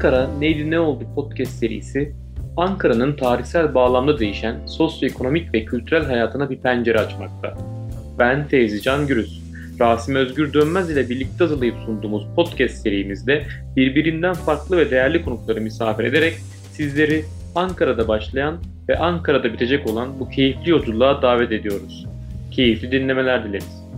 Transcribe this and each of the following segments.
Ankara Neydi Ne Oldu podcast serisi, Ankara'nın tarihsel bağlamda değişen sosyoekonomik ve kültürel hayatına bir pencere açmakta. Ben Teyzi Can Gürüz. Rasim Özgür Dönmez ile birlikte hazırlayıp sunduğumuz podcast serimizde birbirinden farklı ve değerli konukları misafir ederek sizleri Ankara'da başlayan ve Ankara'da bitecek olan bu keyifli yolculuğa davet ediyoruz. Keyifli dinlemeler dileriz.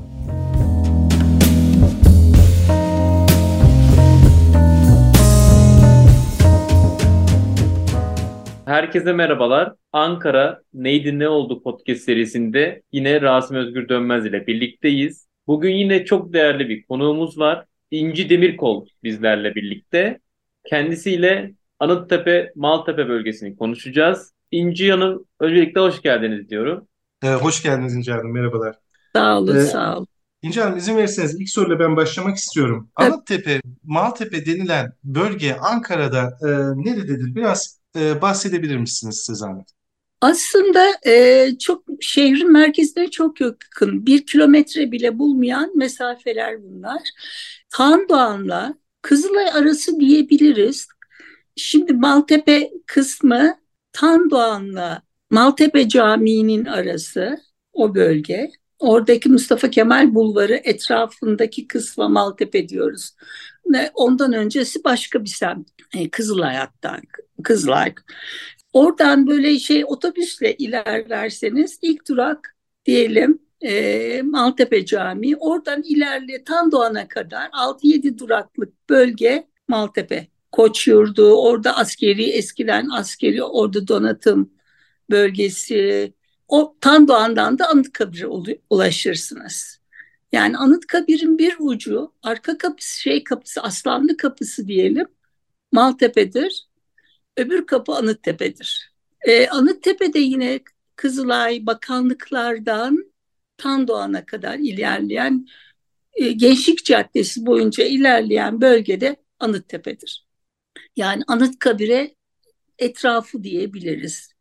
Herkese merhabalar. Ankara Neydi Ne Oldu podcast serisinde yine Rasim Özgür Dönmez ile birlikteyiz. Bugün yine çok değerli bir konuğumuz var. İnci Demirkol bizlerle birlikte. Kendisiyle Anıttepe, Maltepe bölgesini konuşacağız. İnci Hanım öncelikle hoş geldiniz diyorum. Ee, hoş geldiniz İnci Hanım, merhabalar. Sağ olun, ee, sağ olun. İnci Hanım izin verirseniz ilk soruyla ben başlamak istiyorum. Evet. Anıttepe, Maltepe denilen bölge Ankara'da e, nerededir? Biraz e, bahsedebilir misiniz zahmet? Aslında e, çok şehrin merkezine çok yakın. Bir kilometre bile bulmayan mesafeler bunlar. Tandoğan'la Kızılay arası diyebiliriz. Şimdi Maltepe kısmı Tandoğan'la Maltepe Camii'nin arası o bölge. Oradaki Mustafa Kemal Bulvarı etrafındaki kısma Maltepe diyoruz. Ve ondan öncesi başka bir semt. E, Kızılay. Oradan böyle şey otobüsle ilerlerseniz ilk durak diyelim e, Maltepe Camii. Oradan ilerle Tandoğan'a kadar 6-7 duraklık bölge Maltepe. Koç yurdu, orada askeri eskiden askeri orada donatım bölgesi. O Tandoğan'dan da Anıtkabir'e ulaşırsınız. Yani Anıtkabir'in bir ucu arka kapısı şey kapısı Aslanlı kapısı diyelim Maltepe'dir. Öbür kapı Anıttepe'dir. Ee, Anıttepe'de yine Kızılay bakanlıklardan Tandoğan'a kadar ilerleyen e, Gençlik Caddesi boyunca ilerleyen bölgede Anıttepe'dir. Yani Anıtkabir'e etrafı diyebiliriz.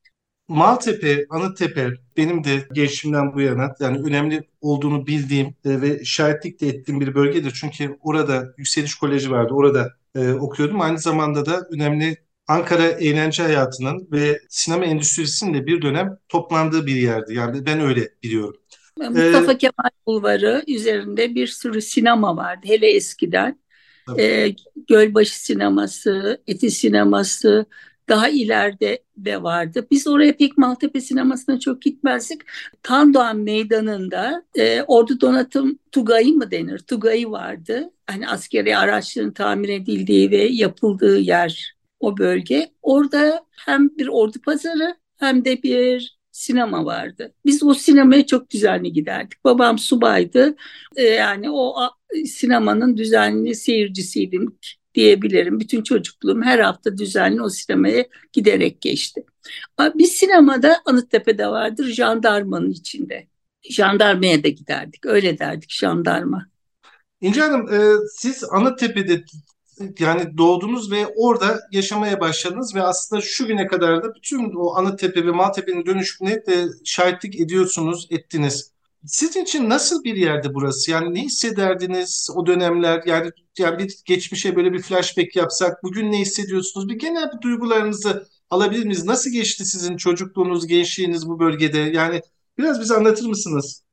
Maltepe, Anıttepe benim de gençliğimden bu yana yani önemli olduğunu bildiğim e, ve şahitlik de ettiğim bir bölgedir. Çünkü orada Yükseliş Koleji vardı, orada e, okuyordum. Aynı zamanda da önemli Ankara eğlence hayatının ve sinema endüstrisinin de bir dönem toplandığı bir yerdi. Yani ben öyle biliyorum. Mustafa ee, Kemal Bulvarı üzerinde bir sürü sinema vardı hele eskiden. Ee, Gölbaşı sineması, Eti sineması, daha ileride de vardı. Biz oraya pek Maltepe sinemasına çok gitmezdik. Tandoğan Meydanı'nda e, Ordu Donatım Tugayı mı denir? Tugayı vardı. Hani askeri araçların tamir edildiği ve yapıldığı yer o bölge. Orada hem bir ordu pazarı hem de bir sinema vardı. Biz o sinemaya çok düzenli giderdik. Babam subaydı. Ee, yani o sinemanın düzenli seyircisiydim diyebilirim. Bütün çocukluğum her hafta düzenli o sinemaya giderek geçti. Bir sinemada Anıttepe'de vardır jandarmanın içinde. Jandarmaya da giderdik. Öyle derdik jandarma. İnce Hanım e, siz Anıttepe'de yani doğdunuz ve orada yaşamaya başladınız ve aslında şu güne kadar da bütün o Anıttepe ve Maltepe'nin dönüşümüne de şahitlik ediyorsunuz, ettiniz. Sizin için nasıl bir yerde burası? Yani ne hissederdiniz o dönemler? Yani, yani bir geçmişe böyle bir flashback yapsak bugün ne hissediyorsunuz? Bir genel bir duygularınızı alabilir miyiz? Nasıl geçti sizin çocukluğunuz, gençliğiniz bu bölgede? Yani biraz bize anlatır mısınız?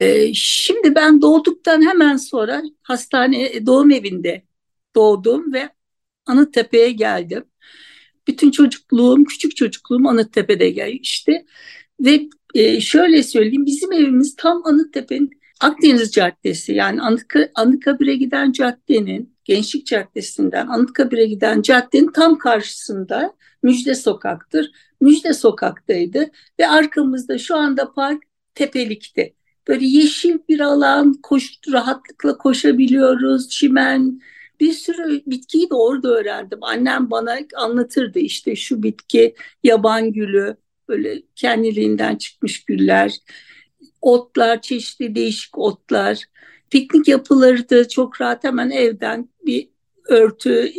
Ee, şimdi ben doğduktan hemen sonra hastane doğum evinde doğdum ve Anıttepe'ye geldim. Bütün çocukluğum, küçük çocukluğum Anıttepe'de geçti. Ve e, şöyle söyleyeyim, bizim evimiz tam Anıttepe'nin Akdeniz Caddesi yani Anıtka, Anıtkabir'e giden caddenin, Gençlik Caddesi'nden Anıtkabir'e giden caddenin tam karşısında Müjde Sokak'tır. Müjde Sokak'taydı ve arkamızda şu anda park Tepelik'te. Böyle yeşil bir alan, koş, rahatlıkla koşabiliyoruz, çimen, bir sürü bitkiyi de orada öğrendim. Annem bana anlatırdı işte şu bitki yaban gülü, böyle kendiliğinden çıkmış güller, otlar, çeşitli değişik otlar. Piknik yapıları da çok rahat hemen evden bir örtü,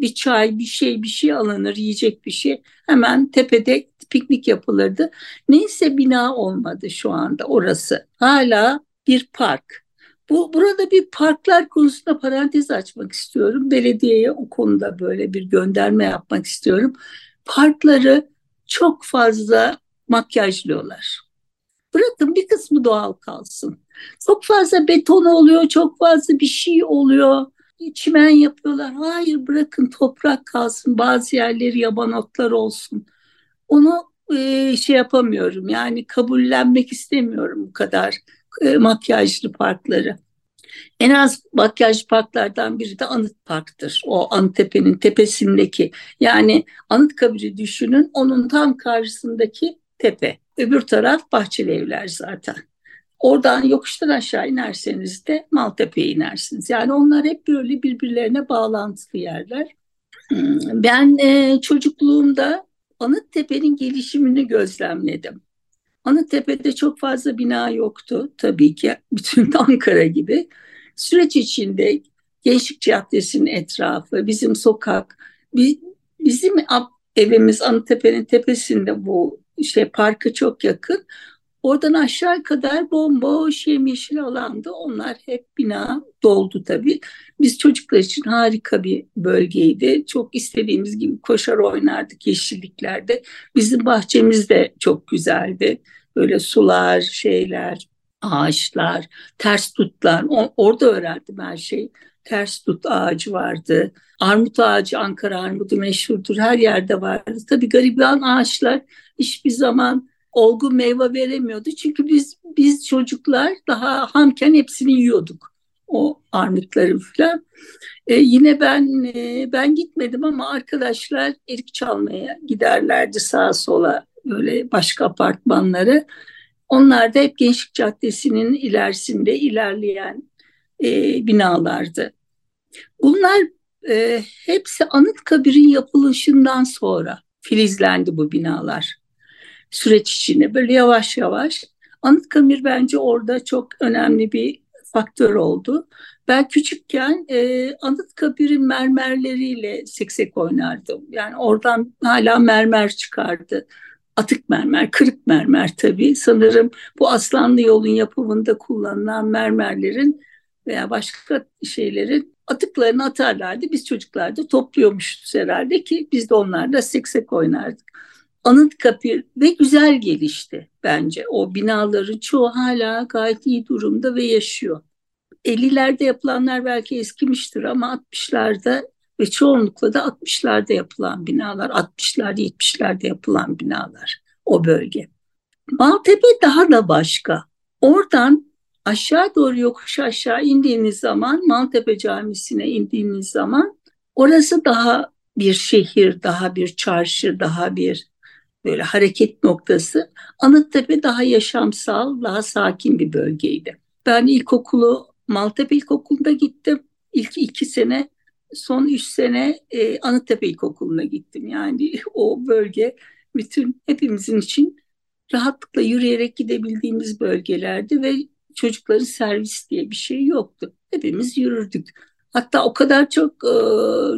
bir çay, bir şey, bir şey alınır, yiyecek bir şey. Hemen tepede piknik yapılırdı. Neyse bina olmadı şu anda orası. Hala bir park. Bu burada bir parklar konusunda parantez açmak istiyorum. Belediyeye o konuda böyle bir gönderme yapmak istiyorum. Parkları çok fazla makyajlıyorlar. Bırakın bir kısmı doğal kalsın. Çok fazla beton oluyor, çok fazla bir şey oluyor. Çimen yapıyorlar. Hayır bırakın toprak kalsın. Bazı yerleri yaban otlar olsun. Onu e, şey yapamıyorum. Yani kabullenmek istemiyorum bu kadar e, makyajlı parkları. En az makyaj parklardan biri de Anıt Park'tır. O Anıttepe'nin tepesindeki. Yani Anıtkabir'i düşünün onun tam karşısındaki tepe. Öbür taraf Bahçeli Evler zaten. Oradan yokuştan aşağı inerseniz de Maltepe'ye inersiniz. Yani onlar hep böyle birbirlerine bağlantılı yerler. Hmm, ben e, çocukluğumda Anıttepe'nin gelişimini gözlemledim. Anıttepe'de çok fazla bina yoktu tabii ki bütün Ankara gibi. Süreç içinde Gençlik Caddesi'nin etrafı, bizim sokak, bizim evimiz Anıttepe'nin tepesinde bu şey parkı çok yakın. Oradan aşağı kadar bomboş yemyeşil alandı. Onlar hep bina doldu tabii. Biz çocuklar için harika bir bölgeydi. Çok istediğimiz gibi koşar oynardık yeşilliklerde. Bizim bahçemiz de çok güzeldi. Böyle sular, şeyler, ağaçlar, ters tutlar. orada öğrendim her şeyi. Ters tut ağacı vardı. Armut ağacı Ankara armudu meşhurdur. Her yerde vardı. Tabii gariban ağaçlar hiçbir zaman olgun meyve veremiyordu. Çünkü biz biz çocuklar daha hamken hepsini yiyorduk. O armutları falan. Ee, yine ben e, ben gitmedim ama arkadaşlar erik çalmaya giderlerdi sağa sola böyle başka apartmanları. Onlar da hep Gençlik Caddesi'nin ilerisinde ilerleyen e, binalardı. Bunlar e, hepsi Anıtkabir'in yapılışından sonra filizlendi bu binalar. Süreç içinde böyle yavaş yavaş. Anıtkabir bence orada çok önemli bir faktör oldu. Ben küçükken e, Anıtkabir'in mermerleriyle seksek oynardım. Yani oradan hala mermer çıkardı atık mermer, kırık mermer tabii. Sanırım bu Aslanlı yolun yapımında kullanılan mermerlerin veya başka şeylerin atıklarını atarlardı. Biz çocuklar da topluyormuşuz herhalde ki biz de onlarla seksek oynardık. Anıtkabir ve güzel gelişti bence. O binaların çoğu hala gayet iyi durumda ve yaşıyor. 50'lerde yapılanlar belki eskimiştir ama 60'larda ve çoğunlukla da 60'larda yapılan binalar, 60'lar 70'lerde yapılan binalar o bölge. Maltepe daha da başka. Oradan aşağı doğru yokuş aşağı indiğiniz zaman Maltepe Camisi'ne indiğiniz zaman orası daha bir şehir, daha bir çarşı, daha bir böyle hareket noktası. Anıttepe daha yaşamsal, daha sakin bir bölgeydi. Ben ilkokulu Maltepe İlkokulu'nda gittim. İlk iki sene son üç sene e, Anıttepe İlkokulu'na gittim. Yani o bölge bütün hepimizin için rahatlıkla yürüyerek gidebildiğimiz bölgelerdi ve çocukların servis diye bir şey yoktu. Hepimiz yürürdük. Hatta o kadar çok e,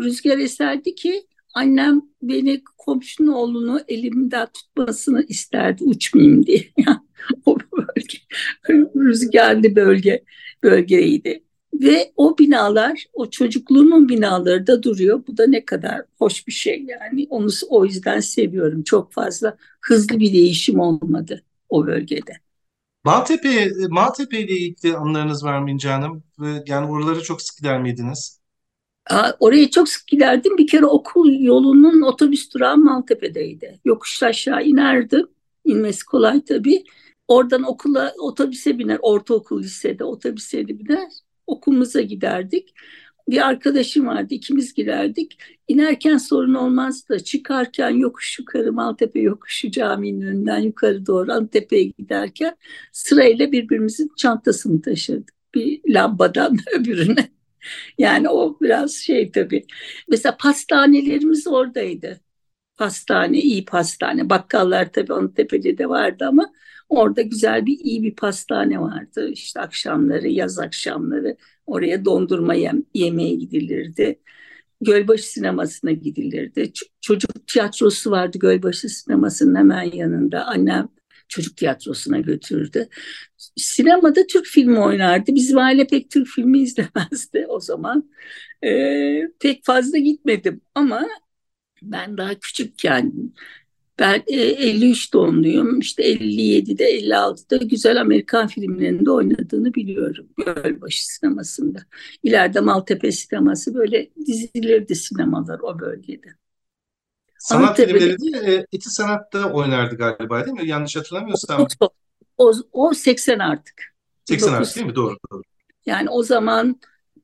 rüzgar eserdi ki annem beni komşunun oğlunu elimden tutmasını isterdi uçmayayım diye. o bölge rüzgarlı bölge bölgeydi. Ve o binalar, o çocukluğumun binaları da duruyor. Bu da ne kadar hoş bir şey yani. Onu o yüzden seviyorum. Çok fazla hızlı bir değişim olmadı o bölgede. Maltepe, Maltepe ile ilgili anılarınız var mı İnce Hanım? Yani oraları çok sık gider miydiniz? Oraya çok sık giderdim. Bir kere okul yolunun otobüs durağı Maltepe'deydi. Yokuş aşağı inerdim. İnmesi kolay tabii. Oradan okula otobüse biner, ortaokul lisede otobüse biner okulumuza giderdik. Bir arkadaşım vardı ikimiz giderdik. İnerken sorun olmazdı da çıkarken yokuş yukarı Maltepe yokuşu caminin önünden yukarı doğru Antep'e giderken sırayla birbirimizin çantasını taşırdık. Bir lambadan öbürüne. Yani o biraz şey tabii. Mesela pastanelerimiz oradaydı. Pastane, iyi pastane. Bakkallar tabii onun tepede de vardı ama Orada güzel bir iyi bir pastane vardı. İşte akşamları, yaz akşamları oraya dondurma yem, yemeye gidilirdi. Gölbaşı sinemasına gidilirdi. Ç- çocuk tiyatrosu vardı Gölbaşı sinemasının hemen yanında. Annem çocuk tiyatrosuna götürdü. Sinemada Türk filmi oynardı. Bizim aile pek Türk filmi izlemezdi o zaman. Ee, pek fazla gitmedim ama ben daha küçükken ben 53 e, doğumluyum. İşte 57'de 56'da güzel Amerikan filmlerinde oynadığını biliyorum. Gölbaşı sinemasında. İleride Maltepe sineması böyle dizilirdi sinemalar o bölgede. Sanat Anıttepe, filmleri değil, e, İti Sanat'ta oynardı galiba değil mi? Yanlış hatırlamıyorsam. O, o, o 80 artık. 80 artık değil mi? Doğru, doğru. Yani o zaman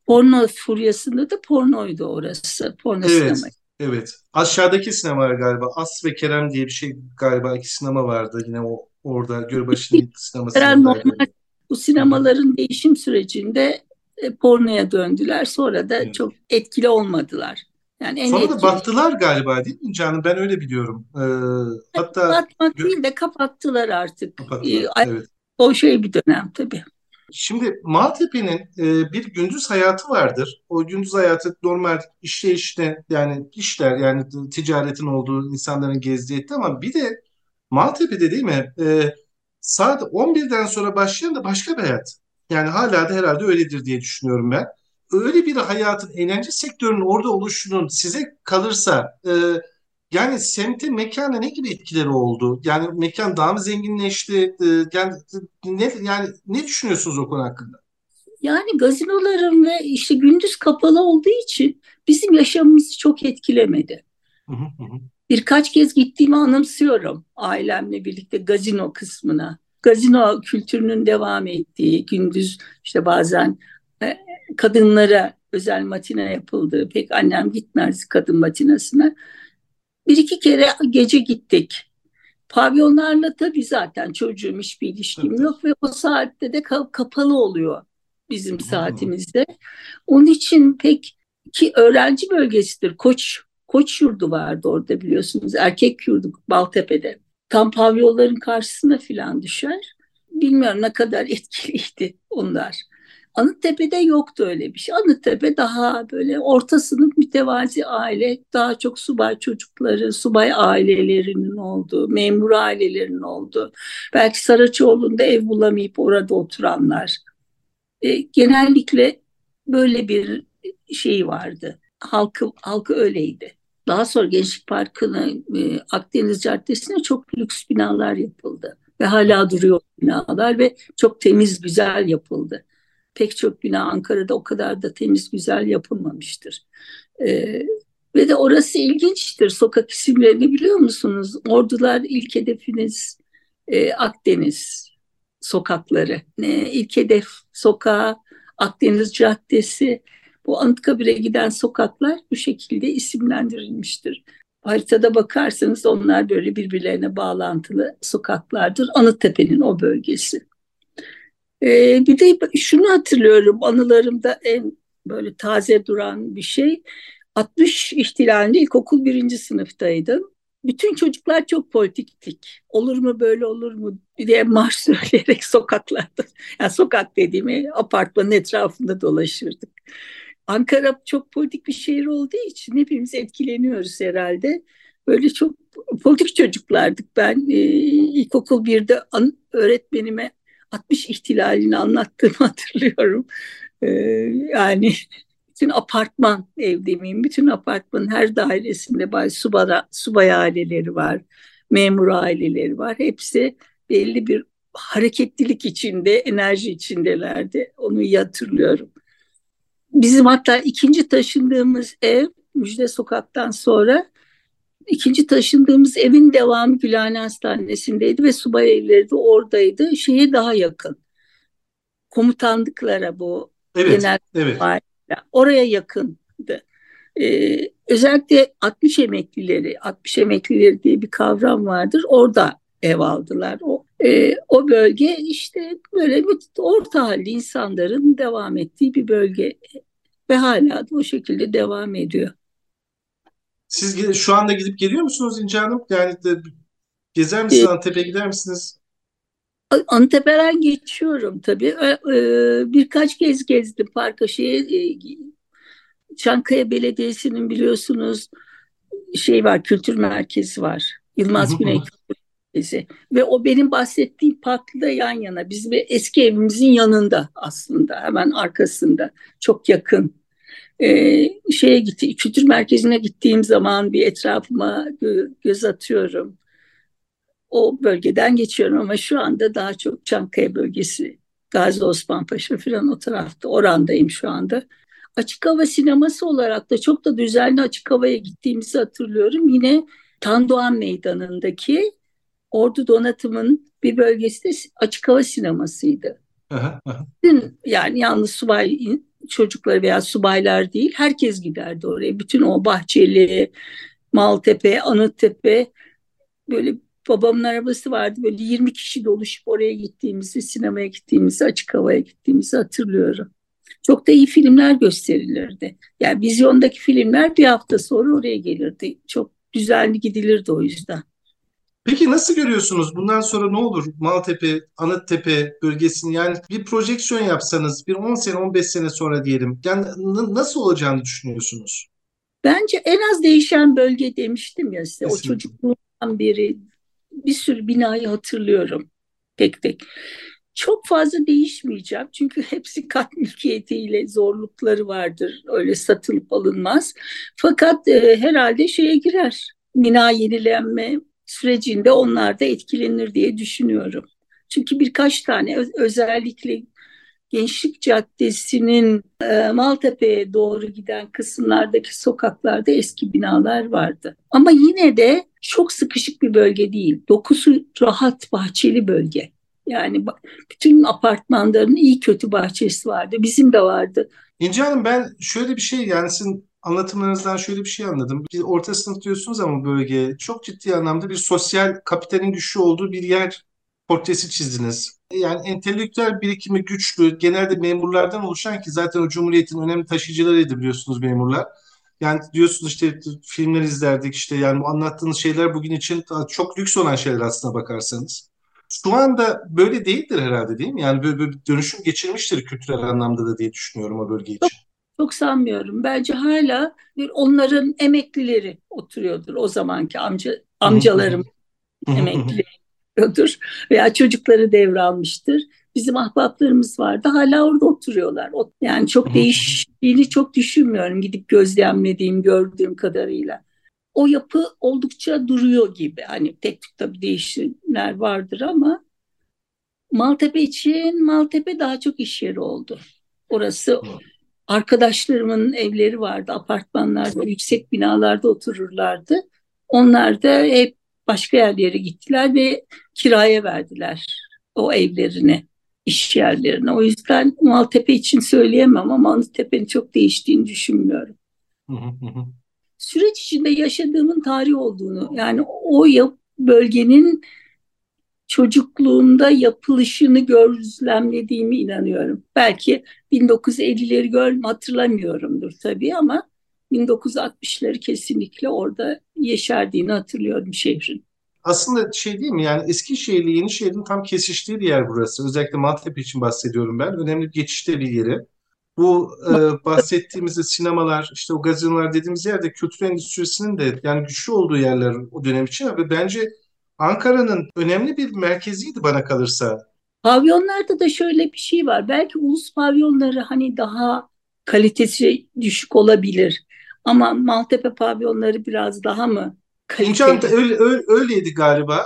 porno furyasında da pornoydu orası. Porno evet. sinema. Evet. Aşağıdaki sinemalar galiba. As ve Kerem diye bir şey galiba iki sinema vardı. Yine o orada Gölbaşı'nın sinemasında. Normal bu sinemaların değişim sürecinde e, pornoya döndüler. Sonra da evet. çok etkili olmadılar. Yani en Sonra etkili... da battılar galiba değil mi Canım? Ben öyle biliyorum. Ee, hatta Batmak değil de kapattılar artık. Kapattılar, ee, evet. O şey bir dönem tabii. Şimdi Maltepe'nin e, bir gündüz hayatı vardır. O gündüz hayatı normal işleyişte yani işler yani ticaretin olduğu insanların gezdiği etti ama bir de Maltepe'de değil mi e, saat 11'den sonra başlayan da başka bir hayat. Yani hala da herhalde öyledir diye düşünüyorum ben. Öyle bir hayatın eğlence sektörünün orada oluşunun size kalırsa e, yani semte mekana ne gibi etkileri oldu? Yani mekan daha mı zenginleşti? Ee, yani ne yani ne düşünüyorsunuz o konu hakkında? Yani gazinoların ve işte gündüz kapalı olduğu için bizim yaşamımızı çok etkilemedi. Birkaç kez gittiğimi anımsıyorum ailemle birlikte gazino kısmına. Gazino kültürünün devam ettiği, gündüz işte bazen e, kadınlara özel matine yapıldığı, pek annem gitmez kadın matinasına. Bir iki kere gece gittik. Pavyonlarla tabii zaten çocuğum hiçbir ilişkim evet. yok ve o saatte de kapalı oluyor bizim saatimizde. Onun için pek ki öğrenci bölgesidir. Koç Koç yurdu vardı orada biliyorsunuz. Erkek yurdu Baltepe'de. Tam pavyonların karşısına filan düşer. Bilmiyorum ne kadar etkiliydi onlar. Anıttepe'de yoktu öyle bir şey. Anıttepe daha böyle orta sınıf mütevazi aile, daha çok subay çocukları, subay ailelerinin olduğu, memur ailelerinin olduğu, belki Saraçoğlu'nda ev bulamayıp orada oturanlar. E, genellikle böyle bir şey vardı. Halkı, halkı öyleydi. Daha sonra Gençlik Parkı'na, e, Akdeniz Caddesi'ne çok lüks binalar yapıldı. Ve hala duruyor binalar ve çok temiz, güzel yapıldı pek çok bina Ankara'da o kadar da temiz güzel yapılmamıştır. Ee, ve de orası ilginçtir. Sokak isimlerini biliyor musunuz? Ordular ilk hedefiniz e, Akdeniz sokakları. E, ilk hedef sokağı Akdeniz Caddesi. Bu Anıtkabir'e giden sokaklar bu şekilde isimlendirilmiştir. Haritada bakarsanız onlar böyle birbirlerine bağlantılı sokaklardır. Anıttepe'nin o bölgesi. Ee, bir de şunu hatırlıyorum anılarımda en böyle taze duran bir şey. 60 ihtilalinde ilkokul birinci sınıftaydım. Bütün çocuklar çok politiktik. Olur mu böyle olur mu diye marş söyleyerek sokaklarda, yani sokak dediğimi apartmanın etrafında dolaşırdık. Ankara çok politik bir şehir olduğu için hepimiz etkileniyoruz herhalde. Böyle çok politik çocuklardık. Ben e, ilkokul birde an, öğretmenime 60 ihtilalini anlattığımı hatırlıyorum. Ee, yani bütün apartman ev demeyeyim, bütün apartmanın her dairesinde bazı subaya, subay aileleri var, memur aileleri var. Hepsi belli bir hareketlilik içinde, enerji içindelerdi. Onu iyi hatırlıyorum. Bizim hatta ikinci taşındığımız ev Müjde Sokak'tan sonra İkinci taşındığımız evin devamı Gülhane Hastanesi'ndeydi ve subay evleri de oradaydı. Şeye daha yakın. Komutanlıklara bu evet, genel evet. oraya yakındı. Ee, özellikle 60 emeklileri, 60 emeklileri diye bir kavram vardır. Orada ev aldılar. O, e, o bölge işte böyle bir orta halli insanların devam ettiği bir bölge ve hala da o şekilde devam ediyor. Siz şu anda gidip geliyor musunuz İnce Hanım? Yani de, gezer misiniz? Antep'e gider misiniz? Antep'den geçiyorum tabii. Birkaç kez gezdim Parkaşehir. Çankaya Belediyesi'nin biliyorsunuz şey var, kültür merkezi var. Yılmaz Güney Kültür merkezi. Ve o benim bahsettiğim parkla da yan yana. Bizim eski evimizin yanında aslında hemen arkasında çok yakın. Ee, şeye gitti, kültür merkezine gittiğim zaman bir etrafıma gö- göz atıyorum. O bölgeden geçiyorum ama şu anda daha çok Çankaya bölgesi, Gazi Osman Paşa falan o tarafta, orandayım şu anda. Açık hava sineması olarak da çok da düzenli açık havaya gittiğimizi hatırlıyorum. Yine Tandoğan Meydanı'ndaki Ordu Donatım'ın bir bölgesi de açık hava sinemasıydı. Yani yalnız subay çocukları veya subaylar değil, herkes giderdi oraya. Bütün o Bahçeli, Maltepe, Anıttepe böyle babamın arabası vardı. Böyle 20 kişi doluşup oraya gittiğimizi, sinemaya gittiğimizi, açık havaya gittiğimizi hatırlıyorum. Çok da iyi filmler gösterilirdi. Yani vizyondaki filmler bir hafta sonra oraya gelirdi. Çok düzenli gidilirdi o yüzden. Peki nasıl görüyorsunuz? Bundan sonra ne olur Maltepe, Anıttepe bölgesini yani bir projeksiyon yapsanız bir 10 sene 15 sene sonra diyelim. Yani nasıl olacağını düşünüyorsunuz? Bence en az değişen bölge demiştim ya size. Kesinlikle. O çocukluğumdan beri bir sürü binayı hatırlıyorum tek tek. Çok fazla değişmeyeceğim çünkü hepsi kat mülkiyetiyle zorlukları vardır. Öyle satılıp alınmaz. Fakat e, herhalde şeye girer. Bina yenilenme sürecinde onlar da etkilenir diye düşünüyorum. Çünkü birkaç tane özellikle Gençlik Caddesi'nin e, Maltepe'ye doğru giden kısımlardaki sokaklarda eski binalar vardı. Ama yine de çok sıkışık bir bölge değil. Dokusu rahat bahçeli bölge. Yani bütün apartmanların iyi kötü bahçesi vardı. Bizim de vardı. İnce Hanım ben şöyle bir şey yani sizin anlatımlarınızdan şöyle bir şey anladım. Bir orta sınıf diyorsunuz ama bölge çok ciddi anlamda bir sosyal kapitalin güçlü olduğu bir yer portresi çizdiniz. Yani entelektüel birikimi güçlü, genelde memurlardan oluşan ki zaten o Cumhuriyet'in önemli taşıyıcılarıydı biliyorsunuz memurlar. Yani diyorsunuz işte filmler izlerdik işte yani bu anlattığınız şeyler bugün için çok lüks olan şeyler aslına bakarsanız. Şu anda böyle değildir herhalde değil mi? Yani böyle, böyle bir dönüşüm geçirmiştir kültürel anlamda da diye düşünüyorum o bölge için. Çok, sanmıyorum. Bence hala bir onların emeklileri oturuyordur o zamanki amca amcalarım emekli oturuyordur veya çocukları devralmıştır. Bizim ahbaplarımız vardı hala orada oturuyorlar. Yani çok değiştiğini çok düşünmüyorum gidip gözlemlediğim, gördüğüm kadarıyla. O yapı oldukça duruyor gibi. Hani tek tük tabii değişimler vardır ama Maltepe için Maltepe daha çok iş yeri oldu. Orası arkadaşlarımın evleri vardı, apartmanlarda, yüksek binalarda otururlardı. Onlar da hep başka yerlere gittiler ve kiraya verdiler o evlerini, iş yerlerini. O yüzden Maltepe için söyleyemem ama Maltepe'nin çok değiştiğini düşünmüyorum. Süreç içinde yaşadığımın tarih olduğunu, yani o bölgenin çocukluğumda yapılışını gözlemlediğimi inanıyorum. Belki 1950'leri gör hatırlamıyorumdur tabii ama 1960'ları kesinlikle orada yeşerdiğini hatırlıyorum şehrin. Aslında şey değil mi yani Eskişehir ile Yenişehir'in tam kesiştiği bir yer burası. Özellikle Maltepe için bahsediyorum ben. Önemli bir geçişte bir yeri. Bu e, bahsettiğimiz sinemalar, işte o gazinolar dediğimiz yerde kültür endüstrisinin de yani güçlü olduğu yerler o dönem için ve bence Ankara'nın önemli bir merkeziydi bana kalırsa. Pavyonlarda da şöyle bir şey var. Belki ulus pavyonları hani daha kalitesi düşük olabilir. Ama Maltepe pavyonları biraz daha mı kaliteli? öyle, öyle, öyleydi galiba.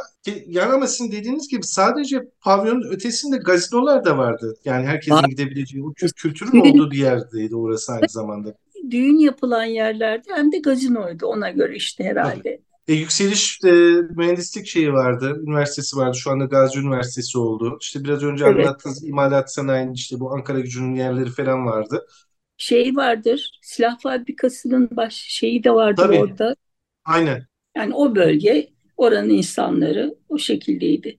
Yani ama sizin dediğiniz gibi sadece pavyonun ötesinde gazinolar da vardı. Yani herkesin Aa, gidebileceği, o kültürün düğün, olduğu bir yerdeydi orası aynı zamanda. Düğün yapılan yerlerde hem de gazinoydu ona göre işte herhalde. E, yükseliş e, mühendislik şeyi vardı, üniversitesi vardı. Şu anda Gazi Üniversitesi oldu. İşte biraz önce evet. anlattığınız imalat sanayinin işte bu Ankara gücünün yerleri falan vardı şey vardır. Silah fabrikasının baş şeyi de vardır Tabii. orada. Aynen. Yani o bölge oranın insanları o şekildeydi.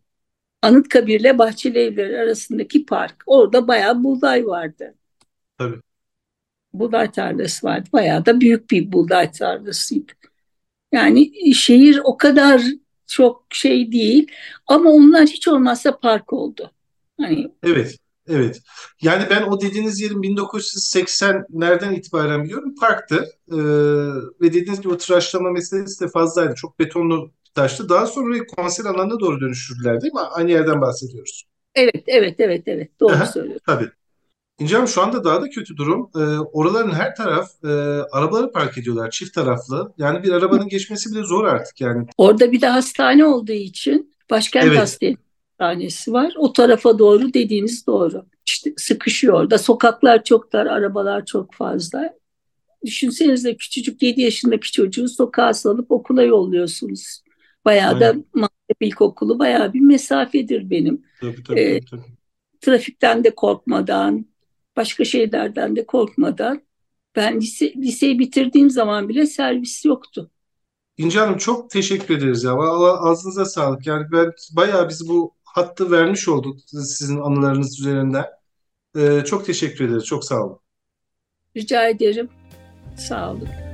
Anıtkabir'le Bahçeli Evleri arasındaki park. Orada bayağı buğday vardı. Tabii. Buğday tarlası vardı. Bayağı da büyük bir buğday tarlasıydı. Yani şehir o kadar çok şey değil ama onlar hiç olmazsa park oldu. Hani Evet. Evet. Yani ben o dediğiniz yerin 1980'lerden itibaren biliyorum parktı. Ee, ve dediğiniz gibi o tıraşlama meselesi de fazlaydı. Çok betonlu taştı. Daha sonra konser alanına doğru dönüştürdüler değil mi? Aynı yerden bahsediyoruz. Evet, evet, evet, evet. Doğru söylüyorsun. Tabii. İnce Hanım şu anda daha da kötü durum. Ee, oraların her taraf e, arabaları park ediyorlar çift taraflı. Yani bir arabanın geçmesi bile zor artık yani. Orada bir de hastane olduğu için başkent Evet. hastanesi var. O tarafa doğru dediğiniz doğru. İşte sıkışıyor orada. Sokaklar çok dar, arabalar çok fazla. Düşünsenize küçücük 7 yaşındaki çocuğu sokağa salıp okula yolluyorsunuz. Bayağı da Aynen. Maltepe İlkokulu bayağı bir mesafedir benim. Tabii tabii Ee, tabii. tabii. Trafikten de korkmadan, başka şeylerden de korkmadan. Ben lise, liseyi bitirdiğim zaman bile servis yoktu. İnce Hanım çok teşekkür ederiz ya. Vallahi ağzınıza sağlık. Yani ben bayağı biz bu hattı vermiş olduk sizin anılarınız üzerinden. Ee, çok teşekkür ederiz. Çok sağ olun. Rica ederim. Sağ olun.